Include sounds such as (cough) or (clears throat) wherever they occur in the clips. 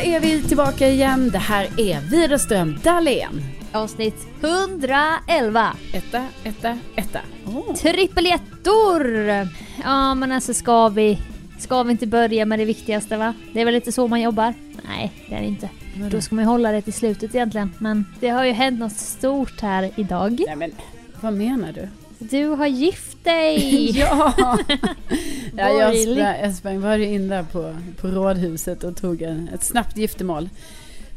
är vi tillbaka igen. Det här är Widerström Dahlén. Avsnitt 111. Etta, etta, etta. Oh. Trippelettor! Ja men alltså ska vi, ska vi inte börja med det viktigaste va? Det är väl lite så man jobbar? Nej, det är det inte. Vadå? Då ska man ju hålla det till slutet egentligen. Men det har ju hänt något stort här idag. Nej men, vad menar du? Du har gift dig! (laughs) ja! (laughs) ja jag, sprang, jag sprang bara in där på, på rådhuset och tog en, ett snabbt giftermål.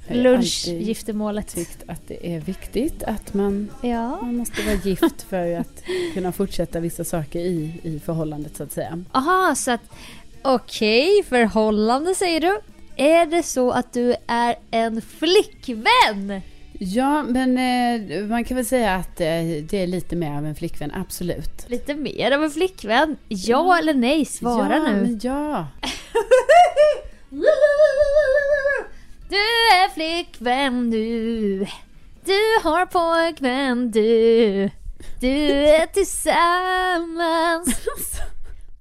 Jag har Lunchgiftermålet. tyckt att det är viktigt att man, Ja. man måste vara gift för att kunna fortsätta vissa saker i, i förhållandet så att säga. Aha, så att okej, förhållande säger du. Är det så att du är en flickvän? Ja, men eh, man kan väl säga att eh, det är lite mer av en flickvän, absolut. Lite mer av en flickvän? Ja eller nej? Svara ja, nu. Men ja, (laughs) Du är flickvän du. Du har pojkvän du. Du är tillsammans. (laughs)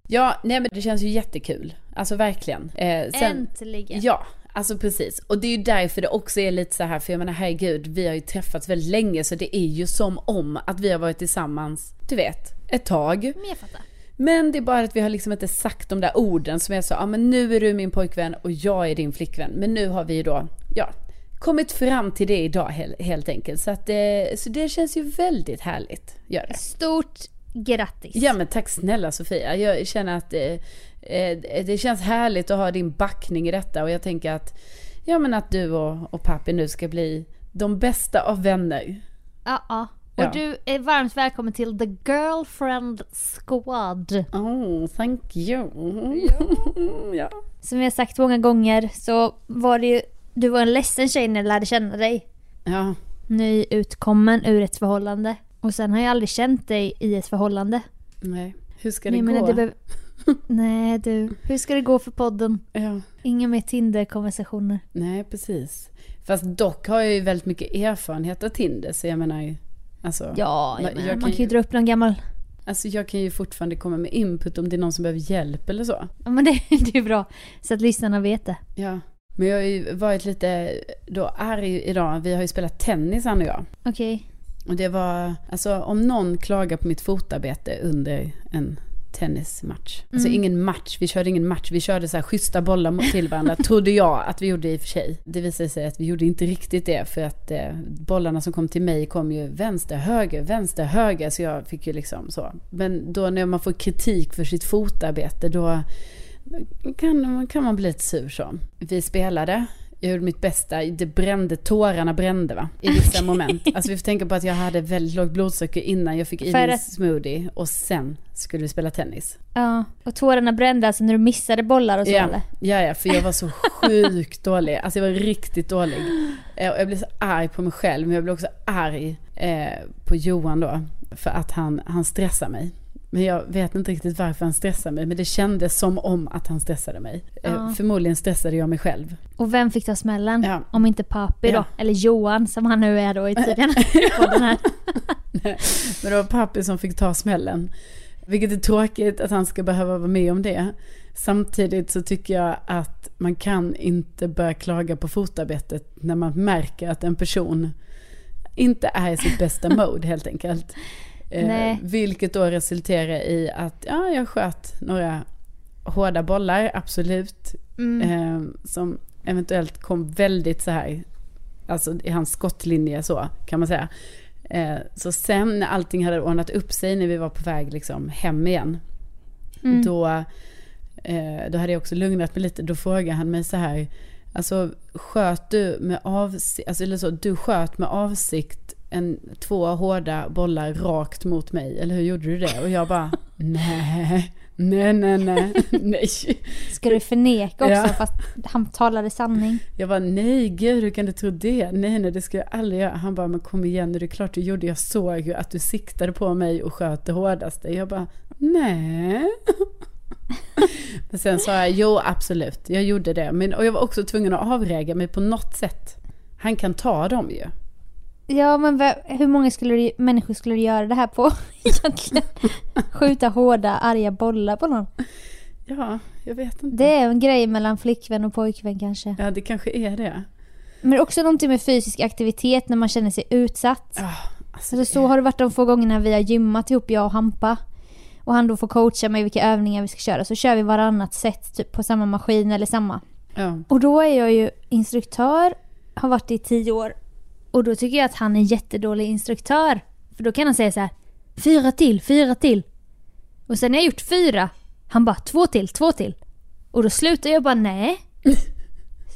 ja, nej men det känns ju jättekul. Alltså verkligen. Eh, sen, Äntligen. Ja, alltså precis. Och det är ju därför det också är lite så här, för jag menar herregud, vi har ju träffats väldigt länge så det är ju som om att vi har varit tillsammans, du vet, ett tag. Men jag fattar. Men det är bara att vi har liksom inte sagt de där orden som är så, ja men nu är du min pojkvän och jag är din flickvän. Men nu har vi ju då, ja, kommit fram till det idag helt, enkelt. Så, att, eh, så det känns ju väldigt härligt, gör det. Stort grattis. Ja men tack snälla Sofia. Jag känner att eh, det känns härligt att ha din backning i detta och jag tänker att, ja men att du och, och pappi nu ska bli de bästa av vänner. Ja, ja. Och Ja. du är varmt välkommen till The Girlfriend Squad. Oh, thank you. ja. (laughs) Som vi har sagt många gånger så var det ju, du var en ledsen tjej när jag lärde känna dig. ja. Nyutkommen ur ett förhållande. Och sen har jag aldrig känt dig i ett förhållande. Nej. Hur ska det Nej, gå? (laughs) Nej du, hur ska det gå för podden? ja. Inga mer Tinder-konversationer. Nej, precis. Fast dock har jag ju väldigt mycket erfarenhet av Tinder, så jag menar ju... Alltså, Ja, jag menar, jag man kan kan ju dra upp någon gammal... alltså jag kan ju fortfarande komma med input om det är någon som behöver hjälp eller så. Ja men det, (laughs) det är bra. Så att lyssnarna vet det. Ja. Men jag har ju varit lite då arg idag. Vi har ju spelat tennis han och jag. Okej. Och det var, alltså om någon klagar på mitt fotarbete under en tennismatch. Alltså Mm. ingen match, vi körde ingen match. Vi körde så här schyssta bollar mot till varandra, (laughs) trodde jag att vi gjorde i och för sig. Det visade sig att vi gjorde inte riktigt det för att eh, bollarna som kom till mig kom ju vänster, höger, vänster, höger. Så jag fick ju liksom så. Men då när man får kritik för sitt fotarbete då kan, kan man bli lite sur så. Vi spelade, jag gjorde mitt bästa, det brände, tårarna brände va? I vissa moment. Alltså vi får tänka på att jag hade väldigt lågt blodsocker innan jag fick i mig en att- smoothie och sen skulle vi spela tennis. Ja. Och tårarna brände alltså när du missade bollar och så Ja, eller? ja, ja, för jag var så sjukt (laughs) dålig. Alltså jag var riktigt dålig. Eh, Jag blev så arg på mig själv, men jag blev också arg eh, på Johan då. För att han, han stressar mig. Men jag vet inte riktigt varför han stressar mig, men det kändes som om att han stressade mig. Eh, Ja. Förmodligen stressade jag mig själv. Och vem fick ta smällen? Ja. Om inte Papi Ja. då? Eller Johan som han nu är då i tiden. (laughs) Men det var pappi som fick ta smällen. Vilket är tråkigt att han ska behöva vara med om det. Samtidigt så tycker jag att man kan inte börja klaga på fotarbetet när man märker att en person inte är i sitt bästa mode helt enkelt. Eh, vilket då resulterar i att ja, jag sköt några hårda bollar, absolut. Mm. Eh, som eventuellt kom väldigt så här, alltså i hans skottlinje så kan man säga. Eh, så sen när allting hade ordnat upp sig, när vi var på väg liksom hem igen, Mm. då, eh, då hade jag också lugnat mig lite. Då frågade han mig så här, alltså sköt du med avsikt, alltså eller så, du sköt med avsikt en, två hårda bollar rakt mot mig, eller hur gjorde du det? Och jag bara, (laughs) nej, nej, nej, nej, (laughs) nej. Ska du förneka också Ja. fast han talade sanning? Jag bara, nej gud, hur kan du tro det? Nej, nej, det ska jag aldrig göra. Han bara, men kom igen nu, det är klart du gjorde. Jag såg ju att du siktade på mig och sköt det hårdaste. Jag bara, nej. (laughs) Men sen sa jag, jo absolut, jag gjorde det. Men, och jag var också tvungen att avreaga mig på något sätt. Han kan ta dem ju. Ja men hur många skulle du, människor skulle du göra det här på (laughs) egentligen? (laughs) Skjuta hårda arga bollar på någon? Ja, jag vet inte. Det är en grej mellan flickvän och pojkvän kanske. Ja, det kanske är det. Men också någonting med fysisk aktivitet när man känner sig utsatt. Ja, alltså, Alltså, så har det varit de få gångerna vi har gymmat ihop, jag och Hampa. Och han då får coacha mig vilka övningar vi ska köra. Så kör vi varannat set typ på samma maskin eller samma. ja. Och då är jag ju instruktör, har varit det i tio år. Och då tycker jag att han är en jättedålig instruktör. För då kan han säga så här, fyra till, fyra till. Och sen när jag gjort fyra, han bara två till, två till. Och då slutar jag bara, nej.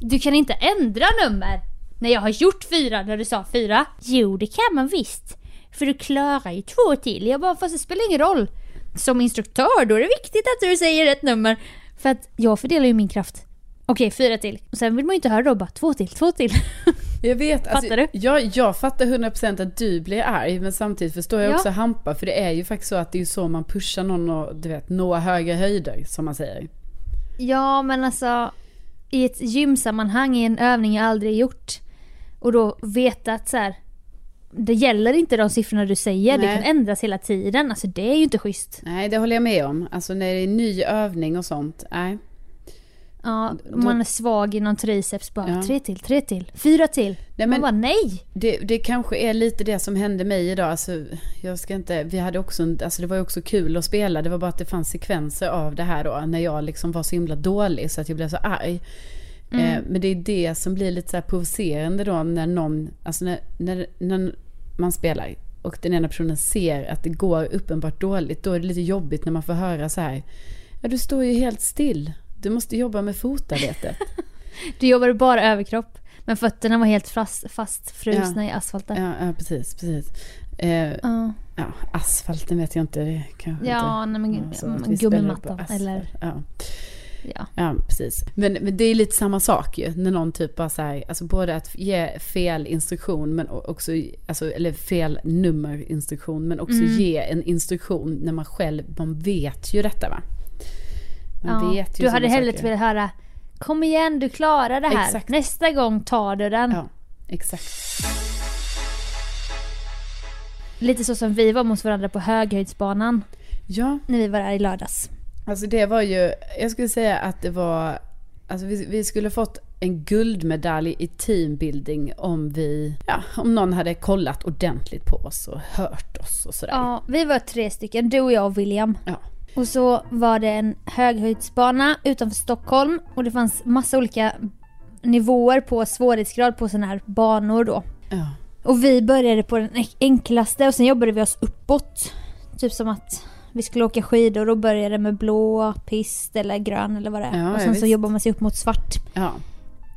Du kan inte ändra nummer när jag har gjort fyra när du sa fyra. Jo, det kan man visst. För du klarar ju två till. Jag bara, fast det spelar ingen roll. Som instruktör, då är det viktigt att du säger rätt nummer. För att jag fördelar ju min kraft. Okej, fyra till. Och sen vill man ju inte höra då bara två till, två till. (laughs) Jag vet. Alltså, Fattar du? Jag, jag fattar 100% att du blir arg, men samtidigt förstår jag Ja. också Hampa, för det är ju faktiskt så att det är så man pushar någon och du vet, nå högre höjder, som man säger. Ja, men alltså i ett gymsammanhang i en övning jag aldrig gjort och då veta att så här, det gäller inte de siffrorna du säger, det Nej. kan ändras hela tiden. Alltså det är ju inte schysst. Nej, det håller jag med om. Alltså när det är ny övning och sånt, nej. Ja, om man är svag i någon triceps bara Ja. tre till, tre till, fyra till. Nej, Man men bara nej! det, det kanske är lite det som hände mig idag. Alltså, jag ska inte, vi hade också, en, alltså det var ju också kul att spela. Det var bara att det fanns sekvenser av det här då. När jag liksom var så himla dålig så att jag blev så arg. Eh, men det är det som blir lite så här provocerande då när någon, alltså när, när, när man spelar och den ena personen ser att det går uppenbart dåligt. Då är det lite jobbigt när man får höra så här. Ja, du står ju helt still. Du måste jobba med fotarbetet. (laughs) Du jobbade bara överkropp. Men fötterna var helt fast, fastfrusna i asfalten. ja, ja, precis, precis. Eh, Ja, Ja, asfalten vet jag inte. Det kanske ja inte. nej, men, Ja, så att vi spelar gummimattan eller Ja, ja. ja precis. Men, men det är lite samma sak ju. När någon typ bara så här, alltså både att ge fel instruktion, men också, alltså, eller fel nummerinstruktion, men också Mm. ge en instruktion när man själv, man vet ju detta va? Man ja. vet ju Du hade hellre velat höra Kom igen, du klarar det här. Exakt. Nästa gång tar du den. Ja, exakt. Lite så som vi var mot varandra på höghöjdsbanan Ja, när vi var där i lördags. Alltså det var ju, jag skulle säga att det var, alltså vi, vi skulle fått en guldmedalj i teambuilding om vi, ja, om någon hade kollat ordentligt på oss och hört oss och sådär. Ja, vi var tre stycken, du och jag och William. Ja. Och så var det en höghöjdsbana utanför Stockholm och det fanns massa olika nivåer på svårighetsgrad på sådana här banor då. Ja. Och vi började på den enk- enklaste och sen jobbade vi oss uppåt. Typ som att vi skulle åka skidor och började med blå pist eller grön eller vad det är. Ja, och ja, sen så visst. jobbar man sig upp mot svart. Ja,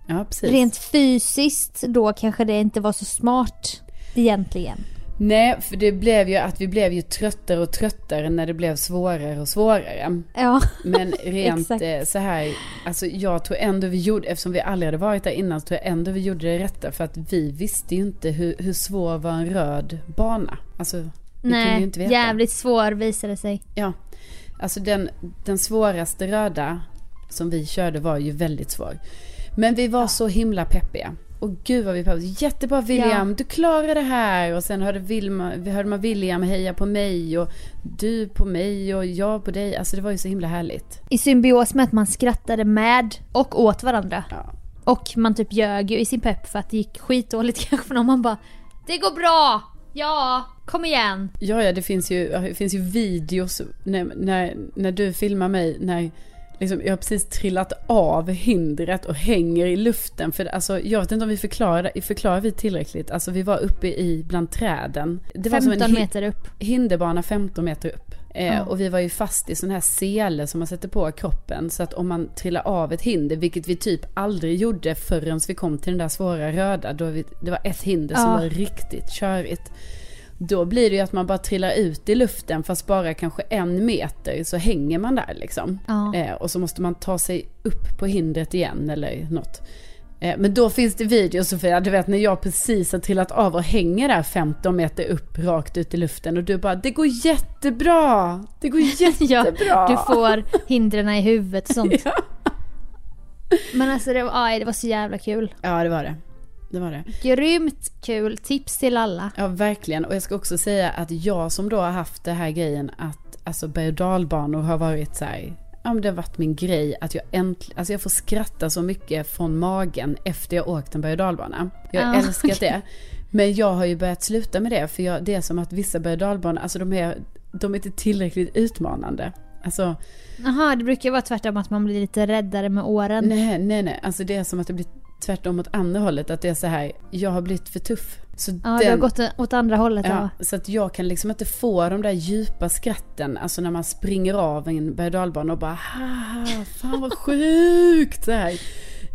ja precis. Rent fysiskt då kanske det inte var så smart egentligen. Nej, för det blev ju att vi blev ju tröttare och tröttare när det blev svårare och svårare. Ja, (laughs) Men rent eh, så här, alltså jag tror ändå vi gjorde, eftersom vi aldrig hade varit där innan, så tror jag ändå vi gjorde det rätta. För att vi visste ju inte hur, hur svår var en röd bana. Alltså, vi kunde ju nej, inte veta. jävligt svår visade det sig. Ja, alltså den, den svåraste röda som vi körde var ju väldigt svår. Men vi var så himla peppiga. Och gud vad vi peppade. Jättebra William, du klarar det här. Och sen hörde, Vilma, vi hörde man William heja på mig och du på mig och jag på dig. Alltså det var ju så himla härligt. I symbios med att man skrattade med och åt varandra. Ja, Och man typ ljög ju i sin pepp för att det gick skitdåligt (laughs) kanske för någon. Man bara Det går bra! Ja, kom igen! ja, ja det, finns ju, det finns ju videos när, när, när du filmar mig när liksom, jag har precis trillat av hindret och hänger i luften. För alltså, jag vet inte om vi förklarar, förklarar vi tillräckligt. Alltså vi var uppe i bland träden. Det var som 15 en hi- meter upp. hinderbana 15 meter upp. Eh, Ja. Och vi var ju fast i sån här sele som man sätter på kroppen. Så att om man trillar av ett hinder, vilket vi typ aldrig gjorde förrän vi kom till den där svåra röda. Då vi, det var ett hinder som Ja. var riktigt körigt. Då blir det ju att man bara trillar ut i luften fast bara kanske en meter så hänger man där liksom. Ja. Eh, och så måste man ta sig upp på hindret igen eller något. Eh, men då finns det videos Sofia, du vet när jag precis har trillat av och hänger där 15 meter upp rakt ut i luften och du bara det går jättebra, det går (laughs) jättebra. Du får hindren i huvudet och sånt. (laughs) Ja. Men alltså det var, aj, det var så jävla kul. Ja det var det. Det var det. Grymt kul, tips till alla. Ja verkligen och jag ska också säga att jag som då har haft det här grejen att alltså berg och dalbanor har varit så här, ja, men det har varit min grej att jag äntligen, alltså jag får skratta så mycket från magen efter jag åkt en berg och dalbana. Jag har Ja, älskat det. Men jag har ju börjat sluta med det för jag, det är som att vissa berg och dalbanor, alltså de är, de är inte tillräckligt utmanande. Alltså, Jaha, det brukar vara tvärtom att man blir lite räddare med åren. nej, nej, nej. Alltså det är som att det blir tvärtom åt andra hållet. Att det är så här, jag har blivit för tuff. Så Ja, det har gått åt andra hållet. Ja, Ja. så att jag kan liksom inte få de där djupa skratten, alltså när man springer av en berg och och bara haha, fan vad sjukt så här.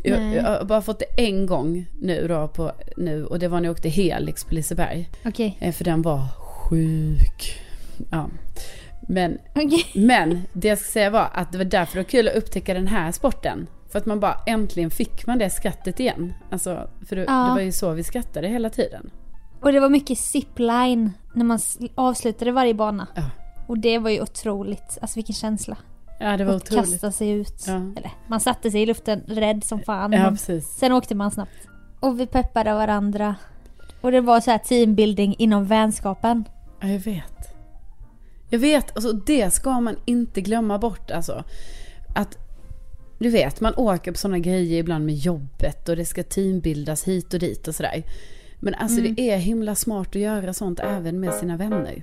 Jag, jag har bara fått det en gång nu då på, nu och det var när jag åkte Helix på Liseberg. Okej. Eh, För den var sjuk. Ja. Men, Okej. men det jag ska säga var att det var därför det var kul att upptäcka den här sporten. För att man bara äntligen fick man det skrattet igen. Alltså, för det, Ja. det var ju så vi skrattade hela tiden. Och det var mycket zipline när man avslutade varje bana. Ja. Och det var ju otroligt. Alltså vilken känsla. Ja, det var Att otroligt. kasta sig ut. Ja. Eller man satte sig i luften rädd som fan. Ja, precis. sen åkte man snabbt. Och vi peppade varandra. Och det var så här teambuilding inom vänskapen. Ja, jag vet. Jag vet, alltså det ska man inte glömma bort alltså. Att, du vet, man åker på sådana grejer ibland med jobbet och det ska teambildas hit och dit och sådär. Men alltså Mm. det är himla smart att göra sånt även med sina vänner.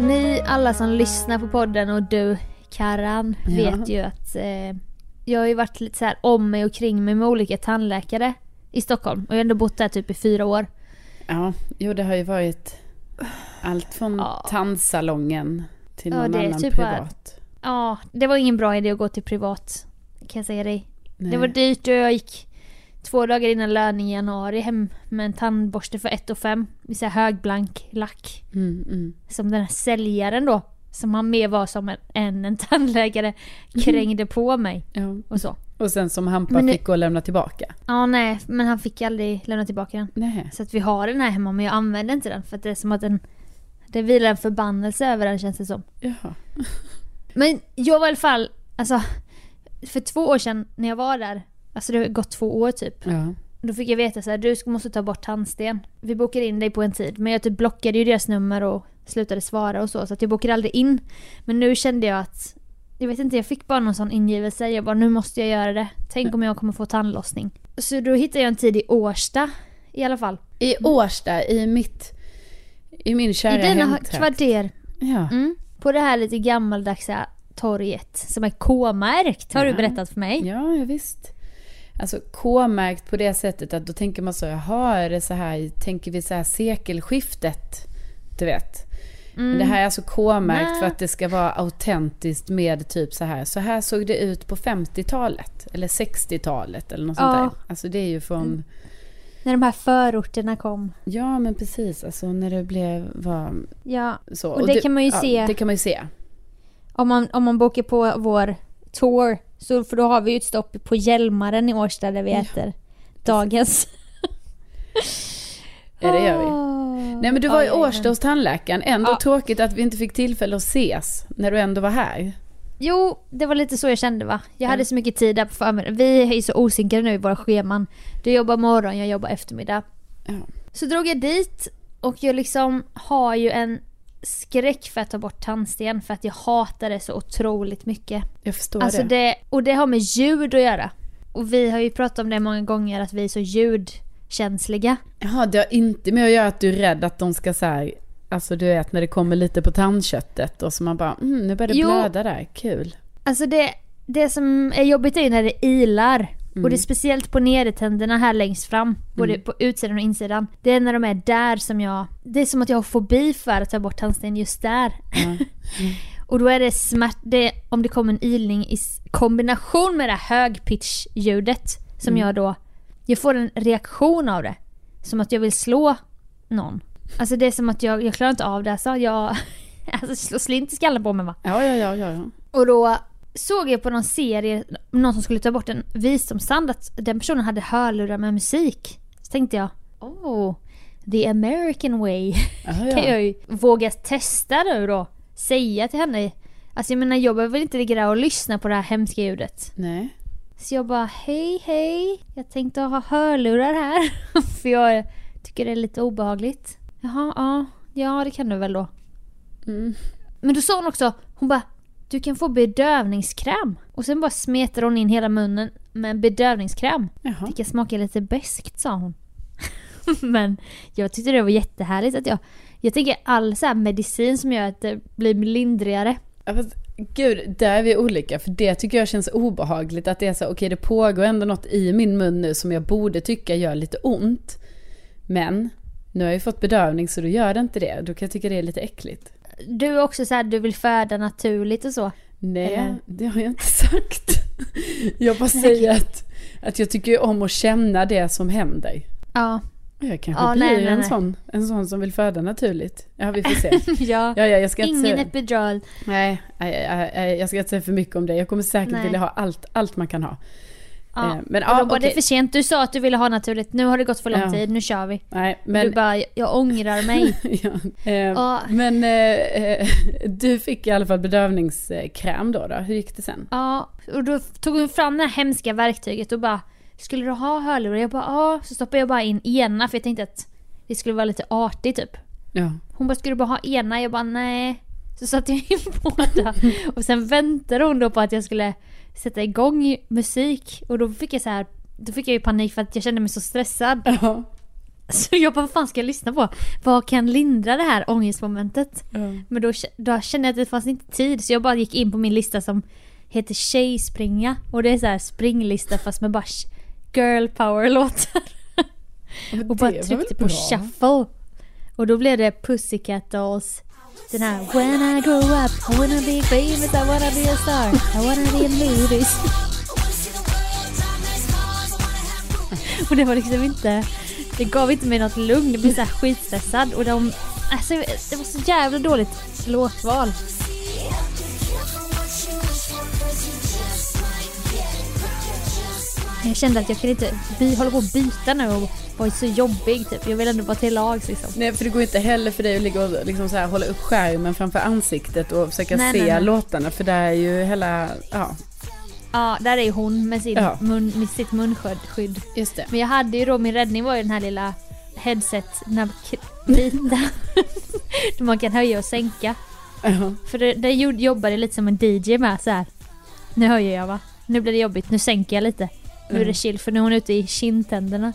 Ni alla som lyssnar på podden och du Karan Ja. vet ju att eh, jag har ju varit lite så här om mig och kring mig med olika tandläkare i Stockholm. Och jag har ändå bott där typ i fyra år. Ja, jo det har ju varit allt från Ja. tandsalongen till Ja, någon är annan typ bara- privat. Ja, det var ingen bra idé att gå till privat. Kan jag säga dig. Nej. Det var dyrt och jag gick två dagar innan löning i januari hem med en tandborste för 1 5 i så högblank lack. Mm, mm. Som den här säljaren då, som han mer var som en, än en tandläkare, krängde på mig Ja. och så. Och sen som Hampa det- fick gå och lämna tillbaka. Ja, nej, men han fick aldrig lämna tillbaka den. Nej. Så att vi har den här hemma men jag använder inte den för att det är som att den det vilar en förbannelse över den känns det som. Jaha. Men jag var i alla fall, alltså för två år sedan när jag var där, alltså det har gått två år typ. Ja. Då fick jag veta så här, du måste ta bort tandsten. Vi bokade in dig på en tid, men jag typ blockade ju deras nummer och slutade svara och så, så att jag bokade aldrig in. Men nu kände jag att, jag vet inte, jag fick bara någon sån ingivelse. Jag bara, nu måste jag göra det. Tänk om jag kommer få tandlossning. Så då hittade jag en tid i Årsta i alla fall. I Årsta, i mitt, i min kära I hemtrakt. kvarter. Ja. Mm. På det här lite gammaldags torget som är K-märkt har Ja. du berättat för mig. Ja, ja, visst. Alltså K-märkt på det sättet att då tänker man så, jaha, är det så här, tänker vi så här sekelskiftet? Du vet. Men det här är alltså K-märkt för att det ska vara autentiskt med typ så här. Så här såg det ut på 50-talet. Eller 60-talet eller något sånt Ja. där. Alltså det är ju från, När de här förorterna kom. ja men precis, alltså när det blev, var Ja, så. Och det kan man ju ja, se. Det kan man ju se. om man, om man bokar på vår tour. Så, för då har vi ju ett stopp på Hjälmaren i Årsta där vi Ja. äter dagens. Ja, det gör vi. Nej men du var i Årsta hos tandläkaren. Ändå Ja. tråkigt att vi inte fick tillfälle att ses när du ändå var här. Jo, det var lite så jag kände va. Jag Ja. hade så mycket tid där på förmiddagen. Vi är ju så osynkade nu i våra scheman. Du jobbar morgon, jag jobbar eftermiddag. Ja. Så drog jag dit och jag liksom har ju en skräck för att ta bort tandsten för att jag hatar det så otroligt mycket. Jag förstår Alltså det. det, och det har med ljud att göra. Och vi har ju pratat om det många gånger att vi är så ljudkänsliga. Jaha, det har inte med att göra att du är rädd att de ska så här, alltså du vet när det kommer lite på tandköttet och så man bara, mm, nu börjar det Jo. blöda där, kul. Alltså det, det som är jobbigt är ju när det ilar. Och det är speciellt på nedertänderna här längst fram. Både på utsidan och insidan. Det är när de är där som jag... Det är som att jag har fobi för att ta bort tandsten just där. Ja. (laughs) Och då är det smärt... Det, om det kommer en ilning i kombination med det här högpitch-ljudet. Som jag då... Jag får en reaktion av det. Som att jag vill slå någon. Alltså det är som att jag, jag klarar inte av det. Alltså jag... (laughs) Alltså slå slint i skallen på mig va. Ja, ja, ja, ja. ja. Och då såg jag på någon serie, någon som skulle ta bort en visdomstand, att den personen hade hörlurar med musik. Så tänkte jag, oh, the American way. Ja, (laughs) kan ja. jag ju våga testa nu då. Säga till henne. Alltså jag menar jag behöver väl inte ligga där och lyssna på det här hemska ljudet. Nej. Så jag bara, hej hej, jag tänkte ha hörlurar här. (laughs) För jag tycker det är lite obehagligt. Jaha, ja. ja det kan du väl då. Mm. Men då sa hon också, hon bara du kan få bedövningskräm. Och sen bara smetar hon in hela munnen med en bedövningskräm. Jaha. Det kan smaka lite beskt sa hon. (laughs) Men jag tyckte det var jättehärligt att jag... Jag tänker all så medicin som gör att det blir lindrigare. Ja, fast, gud, där är vi olika. För det tycker jag känns obehagligt. Att det är så, okej det pågår ändå något i min mun nu som jag borde tycka gör lite ont. Men nu har jag ju fått bedövning så då gör det inte det. Då kan jag tycka det är lite äckligt. Du är också så här, du vill föda naturligt och så. Nej, Eller? det har jag inte sagt. Jag bara säger att, att jag tycker om att känna det som händer. Ja. Jag kanske Ja, blir nej, nej, en, nej. Sån, en sån som vill föda naturligt. Ja, vi får se. (laughs) ja. Ja, ja, jag ska inte Ingen säga, epidural. nej, jag ska inte säga för mycket om det. Jag kommer säkert Nej. vilja ha allt, allt man kan ha. Ja. Eh, men och då var det okej. för sent. Du sa att du ville ha naturligt. Nu har det gått för lång Ja. tid. Nu kör vi. Nej, Men... Du bara, jag ångrar mig. (laughs) ja, eh, Ja. Men eh, eh, du fick i alla fall bedövningskräm då, då. Hur gick det sen? Ja, och då tog hon fram det här hemska verktyget och bara Skulle du ha hörlurar? Jag bara ja, så stoppade jag bara in ena för jag tänkte att det skulle vara lite artigt typ. Ja. Hon bara skulle du bara ha ena? Jag bara nej. Så satte jag in (laughs) båda och sen väntade hon då på att jag skulle sätta igång musik och då fick jag så här då fick jag ju panik för att jag kände mig så stressad. Ja. Så jag bara, vad fan ska jag lyssna på? Vad kan lindra det här ångestmomentet? Ja. Men då, då kände jag att det fanns inte tid så jag bara gick in på min lista som heter Tjejspringa. Och det är så här springlista fast med bara girl power låtar. Men Och bara tryckte på bra? shuffle. Och då blev det Pussycat Dolls. Den här When I grow up I wanna be famous, I wanna be a star, I wanna be in movies. Och det var liksom inte... Det gav inte mig något lugn, jag blev så här skitstressad. Och de... Alltså det var så jävla dåligt låtval. Jag kände att jag kan inte by, hålla på att byta nu och vara så jobbig typ. Jag vill ändå vara till lags liksom. Nej, för det går inte heller för dig att ligga och liksom så här, hålla upp skärmen framför ansiktet och försöka Nej, se nej, nej. låtarna. För där är ju hela, ja, Ja, där är ju hon med, sin Ja. mun, med sitt munskydd. skydd. just det. Men jag hade ju då, min räddning var ju den här lilla headset, den här k- vita. (laughs) Där man kan höja och sänka. Ja. För det, det gjorde- jobbade lite som en DJ med så här. Nu höjer jag va? Nu blir det jobbigt, nu sänker jag lite. Nu är det Mm. chill för nu är hon ute i kindtänderna.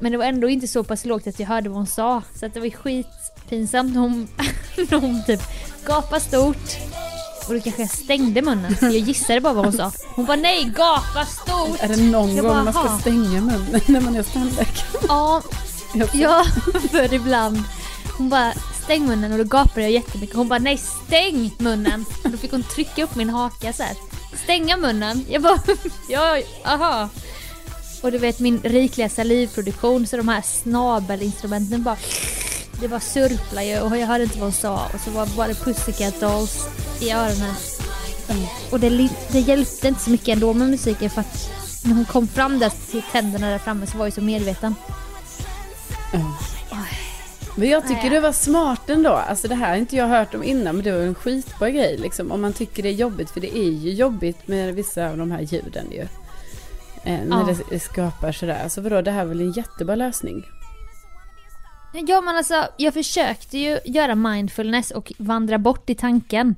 Men det var ändå inte så pass lågt att jag hörde vad hon sa. Så att det var ju skitpinsamt när hon, när (laughs) hon typ gapade stort. Och då kanske jag stängde munnen. Jag gissade bara vad hon sa. Hon bara nej, gapa stort! Är det någon Jag gång bara, man ska stänga munnen (laughs) när man är standläkare? Ja, Jag- (laughs) ja, för ibland. Hon bara stäng munnen och då gapade jag jättemycket. Hon bara nej, stäng munnen! Och då fick hon trycka upp min haka så här. Stänga munnen! Jag bara (laughs) ja, aha. Och du vet min rikliga salivproduktion så de här snabelinstrumenten bara det bara surplade ju och jag hörde inte vad hon sa och så var det bara Pussycat Dolls i öronen. Mm. Och det, det hjälpte inte så mycket ändå med musiken för att när hon kom fram där till tänderna där framme så var jag så medveten. Mm. Men jag tycker det var smart ändå. Alltså det här har inte jag hört om innan men det var en skitbra grej liksom. Om man tycker det är jobbigt för det är ju jobbigt med vissa av de här ljuden ju. Eh, när Ja. det skapar sådär. Så vadå, det här är väl en jättebra lösning? Ja men alltså, jag försökte ju göra mindfulness och vandra bort i tanken.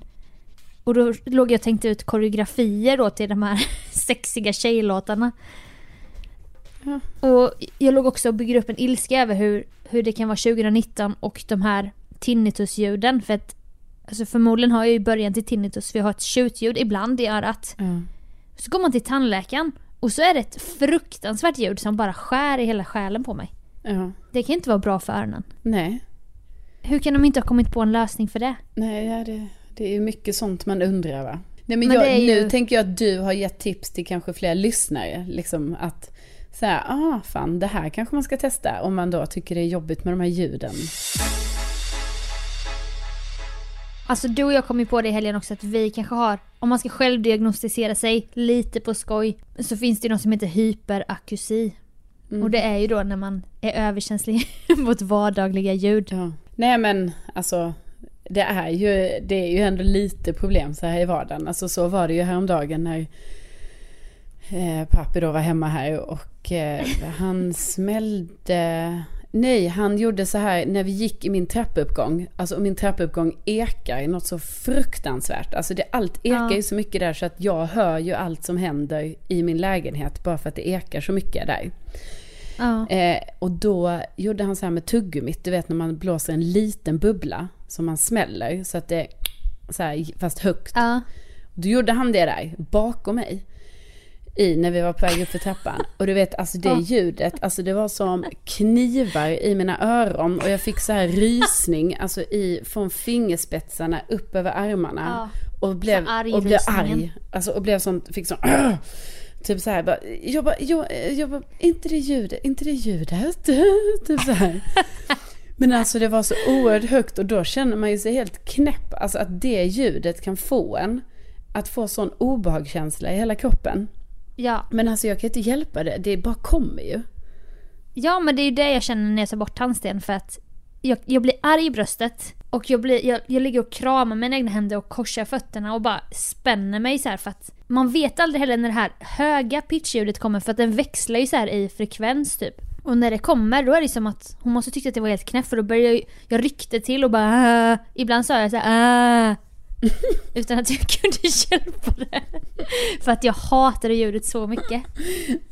Och då låg jag och tänkte ut koreografier då till de här (laughs) sexiga tjejlåtarna. Ja. Och jag låg också och byggde upp en ilska över hur, hur det kan vara 2019 och de här tinnitusljuden. För att alltså förmodligen har jag ju början till tinnitus för jag har ett tjutljud ibland i örat. Ja. Så går man till tandläkaren och så är det ett fruktansvärt ljud som bara skär i hela själen på mig. ja. Det kan inte vara bra för öronen. Nej. Hur kan de inte ha kommit på en lösning för det? Nej, ja, det, det är ju mycket sånt man undrar va. Nej men, Men jag, ju- nu tänker jag att du har gett tips till kanske fler lyssnare. Liksom att så här, ah fan det här kanske man ska testa om man då tycker det är jobbigt med de här ljuden. Alltså du och jag kom ju på det i helgen också att vi kanske har, om man ska självdiagnostisera sig lite på skoj, så finns det ju något som heter hyperakusi. Mm. Och det är ju då när man är överkänslig (laughs) mot vardagliga ljud. Ja. Nej men alltså det är, ju, det är ju ändå lite problem så här i vardagen. Alltså så var det ju häromdagen när eh, pappi då var hemma här och eh, han smällde Nej, han gjorde så här när vi gick i min trappuppgång. Alltså min trappuppgång ekar något så fruktansvärt. Alltså det, allt ekar Ja. ju så mycket där så att jag hör ju allt som händer i min lägenhet bara för att det ekar så mycket där. Ja. Eh, och då gjorde han så här med tuggummit, du vet när man blåser en liten bubbla som man smäller så att det så här, fast högt. Ja. Då gjorde han det där bakom mig. I när vi var på väg upp för trappan. Och du vet alltså det Ja. ljudet, alltså det var som knivar i mina öron. Och jag fick så här rysning, alltså i, från fingerspetsarna upp över armarna. Och blev, arg och blev arg. Alltså och blev sånt, fick sån (clears throat) Typ så här bara, jag bara, jag, jag bara, inte det ljudet, inte det ljudet. (laughs) typ så här. Men alltså det var så oerhört högt och då känner man ju sig helt knäpp. Alltså att det ljudet kan få en att få sån obehagskänsla i hela kroppen. Ja. Men alltså jag kan inte hjälpa det, det bara kommer ju. Ja men det är ju det jag känner när jag tar bort tandsten för att jag, jag blir arg i bröstet och jag, blir, jag, jag ligger och kramar mina egna händer och korsar fötterna och bara spänner mig så här för att man vet aldrig heller när det här höga pitchljudet kommer för att den växlar ju så här i frekvens typ. Och när det kommer då är det som att hon måste tycka att det var helt knäpp för då börjar jag, jag ryckte till och bara "Ah." Ibland sa jag så här "Ah." (laughs) Utan att jag kunde hjälpa det. För att jag hatade ljudet så mycket.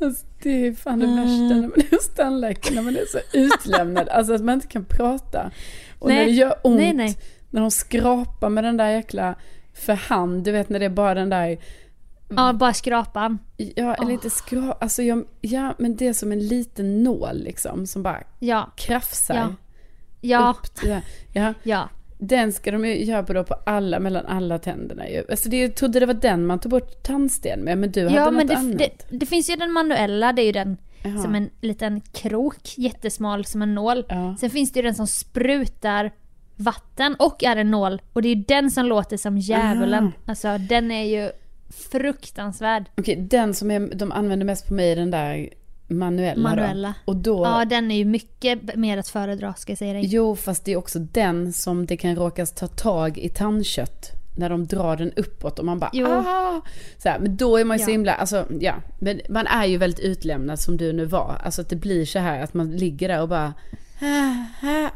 Alltså, det är fan det värsta när man är hos tandläkaren, när man är så utlämnad. Alltså att man inte kan prata. Och när Nej. det gör ont, Nej, nej. när de skrapar med den där jäkla för hand, du vet när det är bara den där Ja, bara skrapan. Ja, eller inte skrap, alltså jag, ja men det är som en liten nål liksom som bara Ja, krafsar Ja. ja, upp. det. Ja, ja. Den ska de ju göra på då på alla, mellan alla tänderna ju. Alltså det, jag trodde det var den man tog bort tandsten med, men du hade Ja något men det, annat. det, det finns ju den manuella, det är ju den Jaha. som en liten krok, jättesmal som en nål. Ja. Sen finns det ju den som sprutar vatten och är en nål. Och det är ju den som låter som djävulen. Aha. Alltså den är ju fruktansvärd. Okej, den som är, de använder mest på mig är den där manuella, Manuella. då. Och då, Ja den är ju mycket mer att föredra ska jag säga dig. jo fast det är också den som det kan råkas ta tag i tandkött. När de drar den uppåt och man bara Jo. ah! så här, Men då är man ju så Ja. himla, alltså ja. Men man är ju väldigt utlämnad som du nu var. Alltså att det blir så här att man ligger där och bara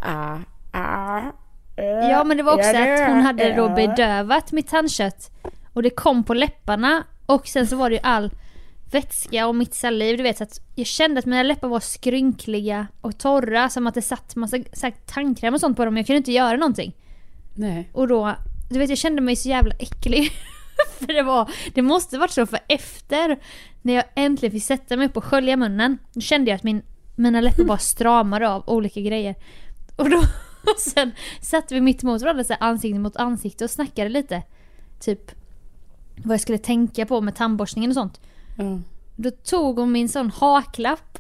ah, ah, Ja men det var också att hon hade då bedövat mitt tandkött. Och det kom på läpparna. Och sen så var det ju all vätska och mitt saliv. Du vet så att jag kände att mina läppar var skrynkliga och torra. Som att det satt massa så här, tandkräm och sånt på dem. Jag kunde inte göra någonting. Nej. Och då, du vet jag kände mig så jävla äcklig. (laughs) för det var, det måste varit så för efter när jag äntligen fick sätta mig upp och skölja munnen. Då kände jag att min, mina läppar bara (laughs) stramade av olika grejer. Och då, (laughs) och sen satt vi mitt emot varandra så här, ansikte mot ansikte och snackade lite. Typ vad jag skulle tänka på med tandborstningen och sånt. Då tog hon min sån haklapp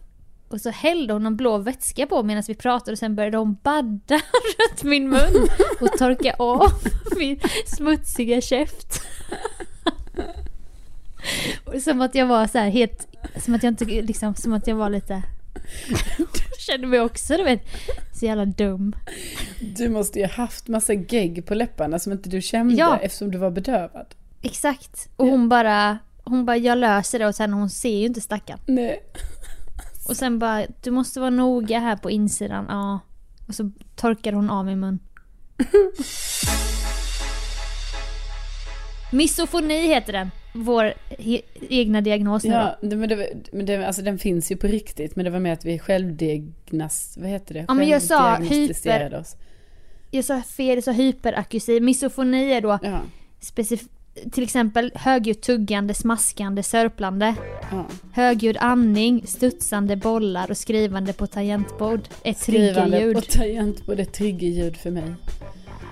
och så hällde hon en blå vätska på medan vi pratade och sen började hon badda (laughs) runt min mun och torka av (laughs) min smutsiga käft. (laughs) Och som att jag var så här helt, som att jag inte liksom, som att jag var lite kände mig också du vet, så jävla dum. Du måste ju haft massa gegg på läpparna som inte du kände Ja. eftersom du var bedövad. Exakt. Och hon bara, hon bara jag löser det och sen hon ser ju inte stackaren. Nej. Och sen bara, du måste vara noga här på insidan. Ja. Och så torkade hon av min mun. (laughs) Misofoni heter den. Vår egna diagnos nu. Ja, det, men, det, men det, alltså den finns ju på riktigt men det var med att vi självdiagnas... Vad heter det? Ja, men jag sa Självdiagnostiserade oss. Jag sa fel, jag sa hyperakusi. Misofoni är då Ja, specif- till exempel högljutt tuggande, smaskande, sörplande. ja. Högljudd andning, studsande bollar och skrivande på tangentbord. Ett Skrivande triggerljud. på tangentbord är triggerljud för mig.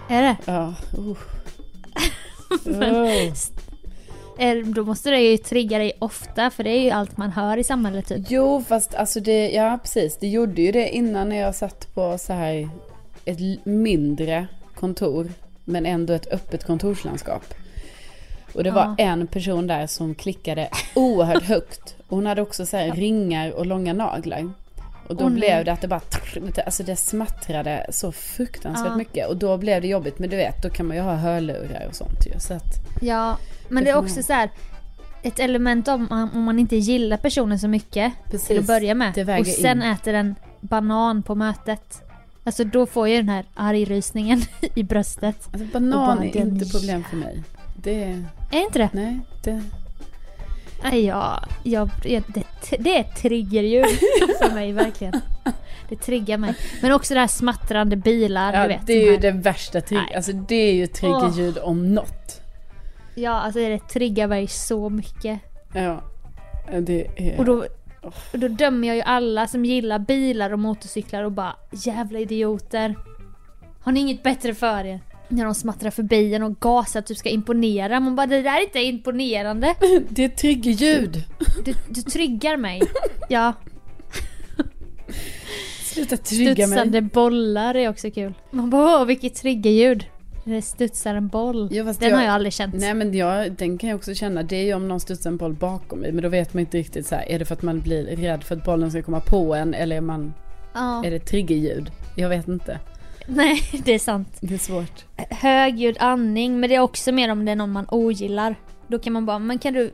Är det? Ja, (laughs) uh. oh. Eh, Då måste det ju trigga dig ofta för det är ju allt man hör i samhället typ. Jo, fast alltså det, ja precis. Det gjorde ju det innan när jag satt på så här ett mindre kontor. Men ändå ett öppet kontorslandskap. Och det var Ja. en person där som klickade oerhört högt. Och hon hade också så här ringar och långa naglar. Och då nej. blev det att det bara, alltså det smattrade så fruktansvärt Ja. mycket. Och då blev det jobbigt. Men du vet, då kan man ju ha hörlurar och sånt ju. Så att, Ja, men Det är också ha. så här ett element om man, om man inte gillar personen så mycket precis. till att börja med. Och sen in. äter den banan på mötet. Alltså då får jag den här argrysningen (laughs) i bröstet. Alltså banan bara är inte problem för mig. Det, Är inte det? nej, det, Nej, ja, jag, det, det är ett triggerljud (laughs) för mig verkligen. Det triggar mig. Men också det här smattrande bilar, ja, du vet. det är de ju det värsta trigg, Nej. alltså det är ju triggerljud om något. Ja, alltså det triggar mig så mycket. Ja, det är... Och då, och då dömer jag ju alla som gillar bilar och motorcyklar och bara jävla idioter. Har ni inget bättre för er? När de smattrar förbi en och gasar att du ska imponera. Man bara det där är inte imponerande. (laughs) det är triggerljud. Du, du triggar mig. Ja, Sluta trigga mig. studsande bollar är också kul. Man bara åh vilket triggerljud. Det studsar en boll. Ja, Den jag- har jag aldrig känt. Nej men jag, den kan jag också känna, det är ju om någon studsar en boll bakom mig. Men då vet man inte riktigt så här, är det för att man blir rädd för att bollen ska komma på en eller är, man, Ja. är det triggerljud? Jag vet inte. (laughs) Nej, det är sant. Det är svårt. Högljudd andning, men det är också mer om det är någon man ogillar. Då kan man bara, men kan du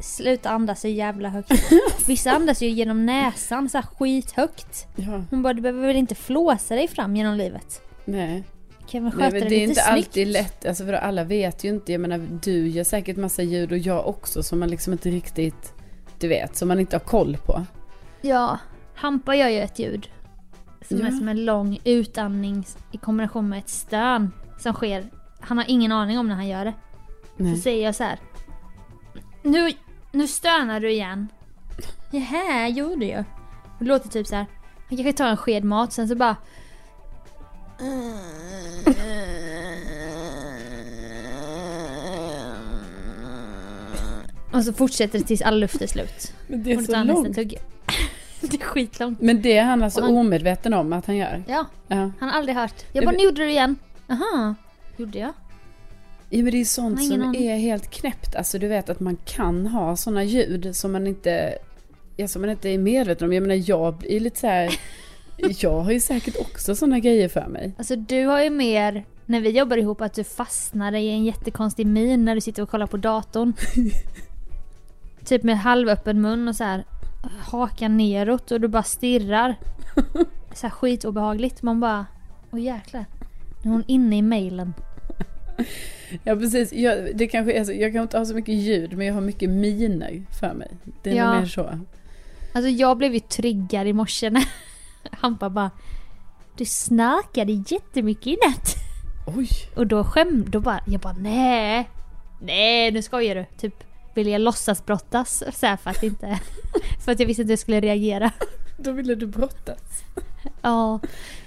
sluta andas så jävla högt? (laughs) Vissa andas ju genom näsan så här skithögt. Ja, Hon bara, du behöver väl inte flåsa dig fram genom livet? nej. Kan nej sköta men det det är lite inte snyggt? alltid lätt, alltså för alla vet ju inte, jag menar du gör säkert massa ljud och jag också som man liksom inte riktigt, du vet, som man inte har koll på. Ja, Hampa gör ju ett ljud. Som Ja. är som en lång utandning i kombination med ett stön som sker. Han har ingen aning om när han gör det. Nej. Så säger jag så här. Nu, nu stönar du igen. Jaha, gjorde jag. Det låter typ så här. Han kanske tar en sked mat sen så bara... Och så fortsätter det tills all luft är slut. Men det är så långt. (laughs) det är skitlångt. Men det är han alltså han- omedveten om att han gör? Ja, Ja. han har aldrig hört. Jag Ja, bara, nu gjorde du det igen. Jaha, gjorde jag? Ja men det är sånt som aning. är helt knäppt. Alltså du vet att man kan ha såna ljud som man inte, ja, som man inte är medveten om. Jag menar jag är lite så här. (laughs) jag har ju säkert också såna grejer för mig. Alltså du har ju mer, när vi jobbar ihop, att du fastnar i en jättekonstig min när du sitter och kollar på datorn. (laughs) typ med halvöppen mun och så här hakan neråt och du bara stirrar. (laughs) Så här skitobehagligt. Man bara, åh jäklar. Nu är hon inne i mailen. Ja precis, jag, det kanske är så, jag kan inte ha så mycket ljud men jag har mycket miner för mig. Det är Ja. nog mer så. Alltså jag blev ju triggad i morse när (laughs) Hampa bara Du snarkade jättemycket i natt. Oj! Och då skäm, då bara, jag bara nej. Nej nu skojar du. Typ ville jag låtsas brottas så här för att inte, (laughs) för att jag visste inte hur jag skulle reagera. Då ville du brottas. Ja,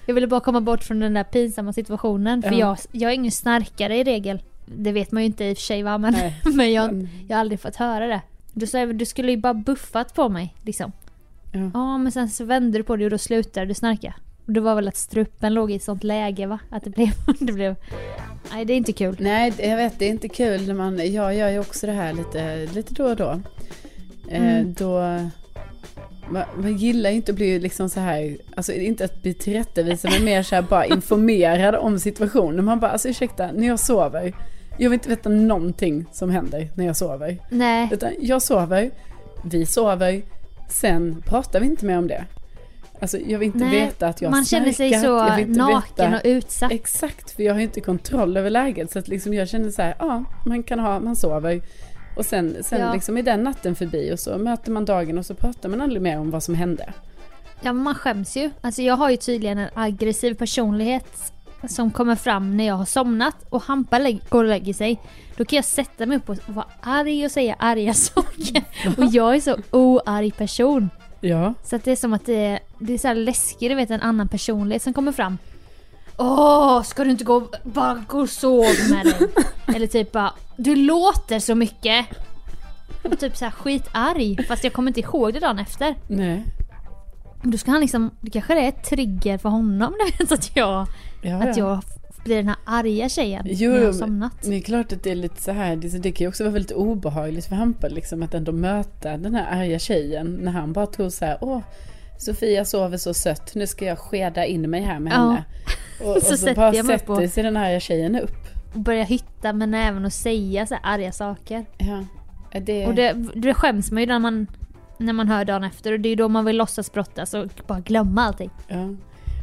jag ville bara komma bort från den där pinsamma situationen. För Ja. jag, jag är ingen snarkare i regel. Det vet man ju inte i och för sig va, men, (laughs) men jag, Men- jag har aldrig fått höra det. Du sa du skulle ju bara buffat på mig liksom. Ja. Ja men sen så vände du på det och då slutade du snarka. Och det var väl att strupen låg i ett sånt läge va? Att det blev, (laughs) det blev... Nej det är inte kul. Nej, jag vet det är inte kul när man, jag gör ju också det här lite, lite då och då. Eh, Mm. Då, man, man gillar ju inte att bli liksom så här, alltså inte att bli tillrättavisad men mer så här bara informerad om situationen. Man bara, alltså ursäkta, när jag sover, jag vill inte veta någonting som händer när jag sover. Nej. Utan jag sover, vi sover, sen pratar vi inte mer om det. Alltså jag vill inte Nej, veta att jag man känner sig snarkat, så naken veta- och utsatt. Exakt, för jag har inte kontroll över läget. Så att liksom jag känner så här, ja, man kan ha, man sover. Och sen, sen Ja. liksom är den natten förbi och så möter man dagen och så pratar man aldrig mer om vad som hände. Ja men man skäms ju. Alltså jag har ju tydligen en aggressiv personlighet som kommer fram när jag har somnat och Hampa går och lägger sig. Då kan jag sätta mig upp och vara arg och säga arga (laughs) saker. Och jag är så oarg person. Ja. Så att det är som att det är, det är så här läskigt, du vet en annan personlighet som kommer fram. Åh, ska du inte gå, bara gå och sov med dig? (laughs) Eller typ bara, du låter så mycket. Och typ så här skitarg, fast jag kommer inte ihåg det dagen efter. Nej. Då ska han liksom, det kanske är ett trigger för honom, du vet att jag, Ja, att ja. jag blir den här arga tjejen Jo, när jag har men- somnat. Det är klart att det är lite så här, det, det kan ju också vara väldigt obehagligt för Hampa liksom att ändå möta den här arga tjejen när han bara tror så här, åh, Sofia sover så sött, nu ska jag skeda in mig här med Ja. henne. Och, (laughs) och Så så, sätter bara sätter sig den arga tjejen upp. Och börjar hytta med näven och säga så här arga saker. Ja. Det, Och det, det skäms man ju när man när man hör dagen efter och det är då man vill låtsas brottas och bara glömma allting. Ja.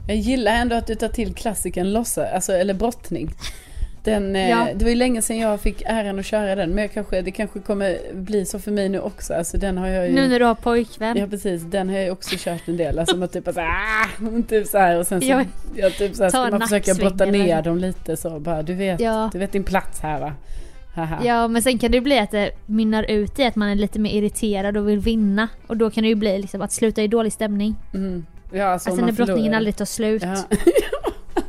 Jag gillar ändå att du tar till klassikern lossa, alltså, eller brottning. Den, eh, Ja. Det var ju länge sedan jag fick äran att köra den men jag kanske, det kanske kommer bli så för mig nu också. Alltså, den har jag ju... Nu när du har pojkvän. Ja precis, den har jag också kört en del. Alltså man typ bara såhär, typ så här och sen så, Ja. jag typ så här, ska man försöka brotta ner dem lite så bara, du vet, Ja. du vet din plats här va. Haha. Ja men sen kan det bli att det mynnar ut i att man är lite mer irriterad och vill vinna. Och då kan det ju bli liksom att sluta i dålig stämning. Mm. Ja, alltså, Alltså när brottningen förlorar. aldrig tar slut. Ja. (laughs)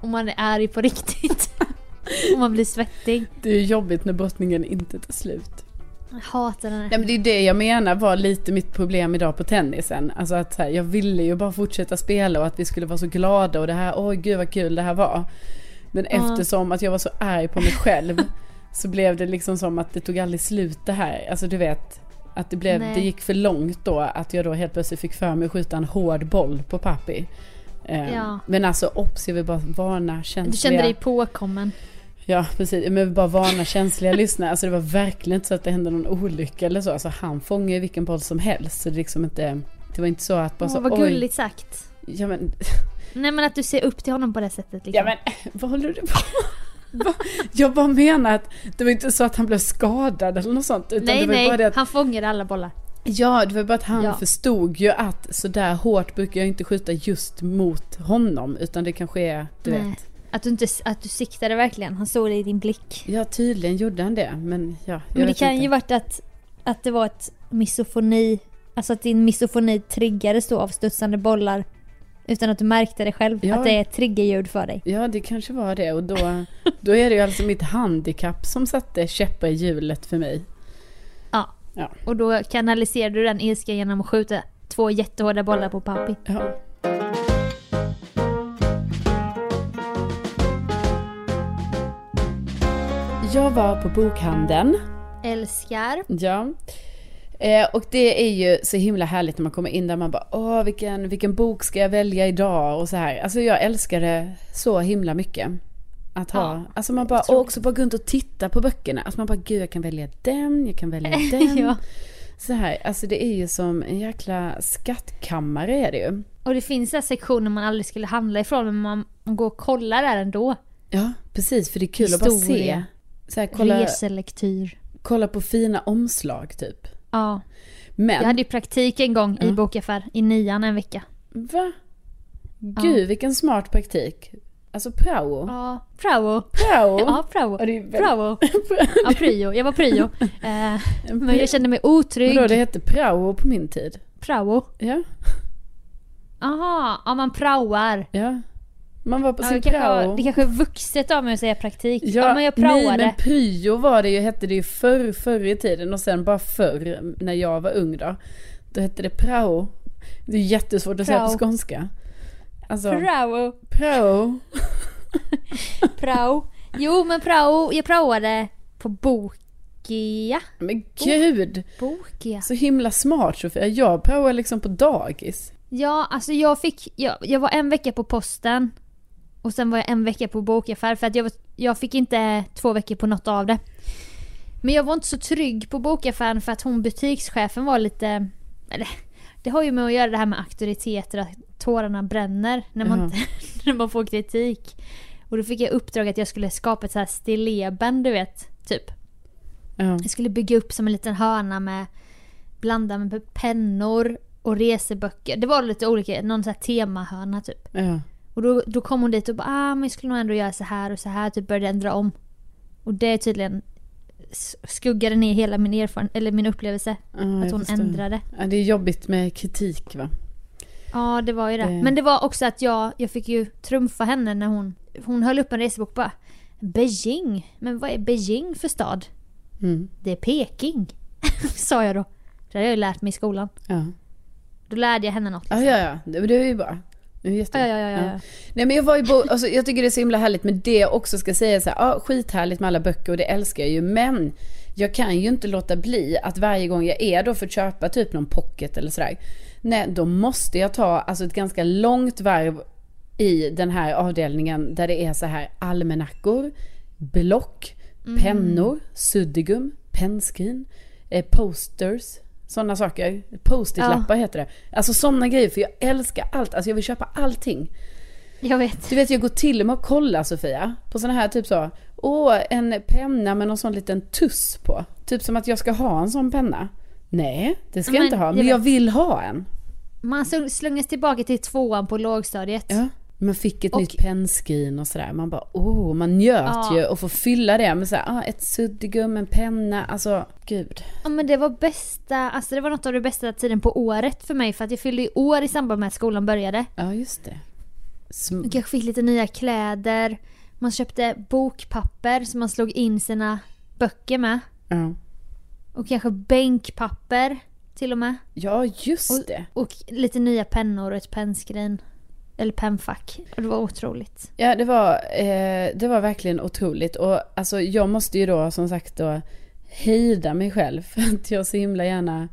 Och man är arg på riktigt. (laughs) och man blir svettig. Det är jobbigt när brottningen inte tar slut. Jag hatar den här. Nej men det är det jag menar var lite mitt problem idag på tennisen. Alltså att här, jag ville ju bara fortsätta spela och att vi skulle vara så glada och det här, oj gud vad kul det här var. Men Ja. eftersom att jag var så arg på mig själv (laughs) så blev det liksom som att det tog aldrig slut det här. Alltså du vet, att det, blev, Nej. det gick för långt då att jag då helt plötsligt fick för mig att skjuta en hård boll på pappi. Eh, Ja. Men alltså obs, jag vill bara varna känsliga... Du kände dig påkommen. Ja precis, men jag vill bara varna känsliga (laughs) lyssnare. Alltså det var verkligen inte så att det hände någon olycka eller så. Alltså han fångade ju vilken boll som helst. Så det liksom inte, det var inte så att bara Åh så vad gulligt sagt. Ja men, Nej men att du ser upp till honom på det sättet liksom. ja men (laughs) vad håller du på? (laughs) Jag bara menar att det var inte så att han blev skadad eller något sånt. Utan nej det var nej, bara det att, han fångade alla bollar. ja det var bara att han Ja. förstod ju att så där hårt brukar jag inte skjuta just mot honom. Utan det kanske är, du Nej. vet. Att du, inte, att du siktade verkligen, han såg det i din blick. Ja tydligen gjorde han det. Men ja, Men det kan inte. ju varit att, att det var ett misofoni, alltså att din misofoni triggades då av studsande bollar utan att du märkte det själv. Ja. Att det är ett triggerljud för dig. Ja, det kanske var det. Och då, då är det ju alltså mitt handikapp som satte käppar i hjulet för mig. Ja. Ja. Och då kanaliserar du den ilskan genom att skjuta två jättehårda bollar på pappi. Ja. Jag var på bokhandeln. Älskar. Ja. Eh, och det är ju så himla härligt när man kommer in där man bara åh vilken, vilken bok ska jag välja idag och så här. Alltså jag älskar det så himla mycket. Att ha, Ja, alltså man bara, och också bara gå runt och titta på böckerna. Alltså man bara gud jag kan välja den, jag kan välja (laughs) den. ja. Så här, alltså det är ju som en jäkla skattkammare är det ju. Och det finns här sektioner man aldrig skulle handla ifrån men man, går och kollar där ändå. Ja, precis för det är kul att bara se. Historia. Så här, kolla, Reselektyr. kolla på fina omslag typ. Ja. Men, Jag hade ju praktik en gång i Ja. bokaffär i nian en vecka. va? Gud vilken smart praktik. Alltså prao. Ja, prao. Prao. Ja, prao. Ja, väldigt- Prao. (laughs) Ja, pryo. Jag var pryo. (laughs) Eh, men jag kände mig otrygg. Vadå det hette prao på min tid? Prao. Ja, Aha, ja man praoar. ja. Man var på Ja, sin det, kanske, prao. var- det kanske är vuxet av mig att säga praktik. Ja, men jag praoade. nej men pryo var det ju, hette det ju förr, förr i tiden och sen bara förr när jag var ung då. Då hette det prao. Det är jättesvårt att säga Prao. på skånska. Alltså, Prao. prao. (laughs) Prao. Jo men prao, jag praoade på Bokia. Men gud! Bokia. Så himla smart Sofia. Jag praoar liksom på dagis. Ja, alltså jag fick, jag, jag var en vecka på posten och sen var jag en vecka på bokaffär för att jag, var, jag fick inte två veckor på något av det. Men jag var inte så trygg på bokaffären för att hon butikschefen var lite, eller det har ju med att göra det här med auktoriteter, att tårarna bränner när man, inte, (laughs) när man får kritik. Och då fick jag uppdrag att jag skulle skapa ett så här stilleben, du vet, typ. Ja. Jag skulle bygga upp som en liten hörna med blanda med pennor och reseböcker. Det var lite olika, någon sån här temahörna typ. ja. Och då, då kom hon dit och bara ah men jag skulle nog ändå göra så här och så här, typ började ändra om. Och det är tydligen skuggade ner hela min erfarenhet, eller min upplevelse. Ja, att hon förstår. ändrade. Ja, det är jobbigt med kritik va? Ja det var ju det. Det- Men det var också att jag, jag fick ju trumfa henne när hon, hon höll upp en resebok bara Beijing? Men vad är Beijing för stad? Mm. Det är Peking. (laughs) Sa jag då. Det hade jag ju lärt mig i skolan. Ja. Då lärde jag henne något. ja, ja, ja. Det, det är ju bra. Ja, ja, ja, ja. Nej men jag var ju bo... alltså, jag tycker det är så himla härligt men det jag också ska säga så här, ja skithärligt med alla böcker och det älskar jag ju men jag kan ju inte låta bli att varje gång jag är då för att köpa typ någon pocket eller sådär. Nej, då måste jag ta alltså ett ganska långt varv i den här avdelningen där det är så här almanackor, block, pennor, suddgum, pennskrin, eh, posters, Sådana saker. Post-it-lappar heter det. Alltså sådana grejer, för jag älskar allt. Alltså jag vill köpa allting. Jag vet. Du vet, jag går till och med och kollar Sofia, på sådana här typ så. Åh, en penna med någon sån liten tuss på. Typ som att jag ska ha en sån penna. Nej, det ska jag Men inte ha. jag Men jag vet. vill ha en. Man sl- slungas tillbaka till tvåan på lågstadiet. Ja. Man fick ett Och- nytt pennskrin och sådär. Man bara, åh, man njöt Ja. ju och få fylla det med såhär, ah, ett suddgum, en penna. Alltså, gud. Ja men det var bästa, alltså det var något av det bästa tiden på året för mig för att jag fyllde i år i samband med att skolan började. Ja, just det. Sm- Jag kanske fick lite nya kläder, man köpte bokpapper som man slog in sina böcker med. ja. Och kanske bänkpapper till och med. ja, just det. Och lite nya pennor och ett pennskrin. Eller. Och det var otroligt. Ja, det var, eh, det var verkligen otroligt. Och alltså, jag måste ju då som sagt då hejda mig själv (laughs) för att jag så himla gärna...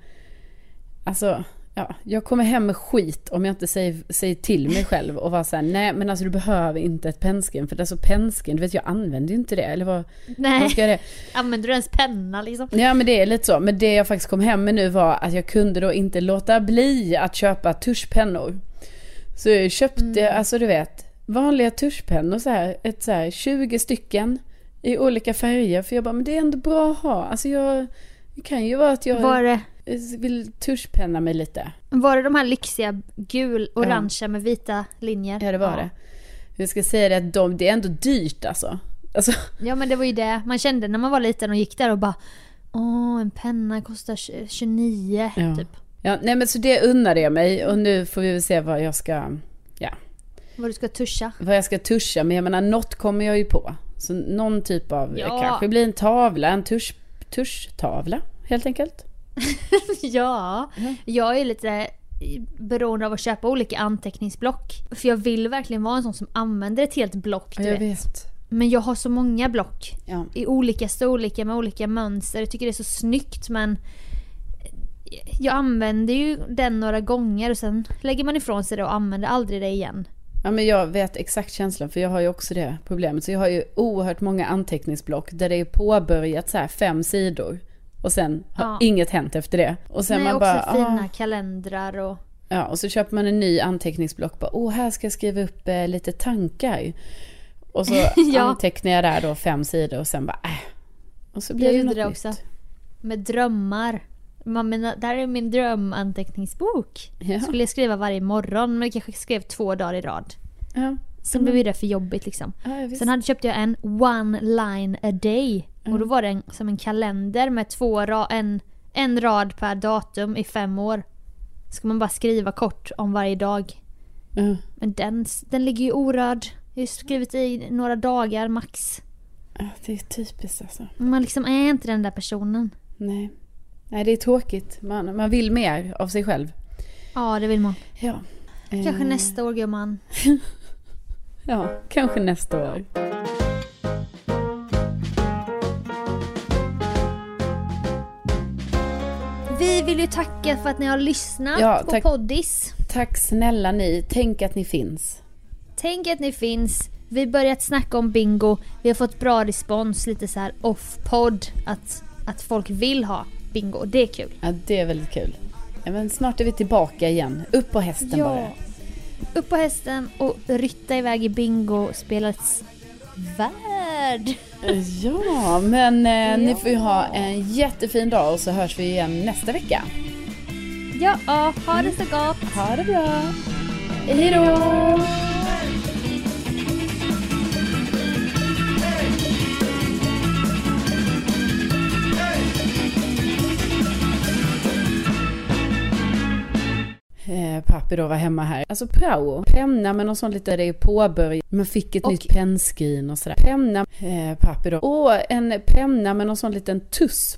Alltså, ja, jag kommer hem med skit om jag inte säger, säger till mig själv och var såhär, nej men alltså du behöver inte ett pennskrin för det är så pennskrin, du vet jag använder ju inte det. Eller vad, Nej, vad ska det? (laughs) använder du ens penna liksom? Ja men det är lite så. Men det jag faktiskt kom hem med nu var att jag kunde då inte låta bli att köpa tuschpennor. Så jag köpte, alltså du vet, vanliga tuschpennor så här, ett så här 20 stycken i olika färger. För jag bara, men det är ändå bra att ha. Alltså jag, det kan ju vara att jag Var det, vill tuschpenna mig lite. var det de här lyxiga gul, orangea med vita linjer? Ja det var det. Jag ska säga det att de, det är ändå dyrt alltså. Alltså, (laughs) Ja men det var ju det man kände när man var liten och gick där och bara Åh, en penna kostar tj- 29 Ja. typ. Ja, nej men så det unnade jag mig och nu får vi väl se vad jag ska, Vad du ska tuscha. vad jag ska tuscha. Men jag menar, något kommer jag ju på. Så någon typ av, Ja. kanske blir en tavla, en tusch, tuschtavla helt enkelt. (laughs) ja, Mm. jag är lite beroende av att köpa olika anteckningsblock. För jag vill verkligen vara en sån som använder ett helt block. Du jag vet. vet. Men jag har så många block. Ja. I olika storlekar med olika mönster. Jag tycker det är så snyggt men jag använder ju den några gånger och sen lägger man ifrån sig det och använder aldrig det igen. ja, men jag vet exakt känslan för jag har ju också det problemet. Så jag har ju oerhört många anteckningsblock där det är påbörjat så här fem sidor. Och sen har Ja. inget hänt efter det. Och sen Nej, man också bara, fina ah, kalendrar och... Ja, och så köper man en ny anteckningsblock. Bara, Åh, här ska jag skriva upp eh, lite tankar. Och så (laughs) Ja. antecknar jag där då fem sidor och sen bara, äh. Och så blir Jag det något det nytt. också. Med drömmar. Man menar, där är min drömanteckningsbok. Ja. Skulle jag skriva varje morgon men jag kanske skrev två dagar i rad. Ja, Sen blev det för jobbigt liksom. ja. Sen hade, köpte jag en one line a day. Och då var det en, som en kalender med två ra, en, en rad per datum i fem år. Ska man bara skriva kort om varje dag. Ja. Men den, den ligger ju orörd. Jag har skrivit i några dagar max. Ja, det är typiskt alltså. Man liksom är inte den där personen. Nej. Nej, det är tråkigt. Man, man vill mer av sig själv. Ja, det vill man. Ja. Kanske Eh, nästa år gumman. (laughs) Ja, kanske nästa år. Vi vill ju tacka för att ni har lyssnat Ja, på tack. poddis. Tack snälla ni. Tänk att ni finns. Tänk att ni finns. Vi börjat snacka om bingo. Vi har fått bra respons, lite så här off-podd. Att, att folk vill ha bingo. Det är kul. Ja, det är väldigt kul. Ja, men snart är vi tillbaka igen. Upp på hästen bara. Upp på hästen och rytta iväg i bingo-spelets värld. (laughs) Ja, men eh, Ja. ni får ju ha en jättefin dag och så hörs vi igen nästa vecka. Ja, ha det så gott. Ha det bra. Hej då! Eh, Pappi då var hemma här. Alltså prao, penna med någon sån lite, det är påbörjat. Man fick ett Och- nytt pennskrin och sådär. Penna, eh, pappi då. Åh, en penna med någon sån liten tuss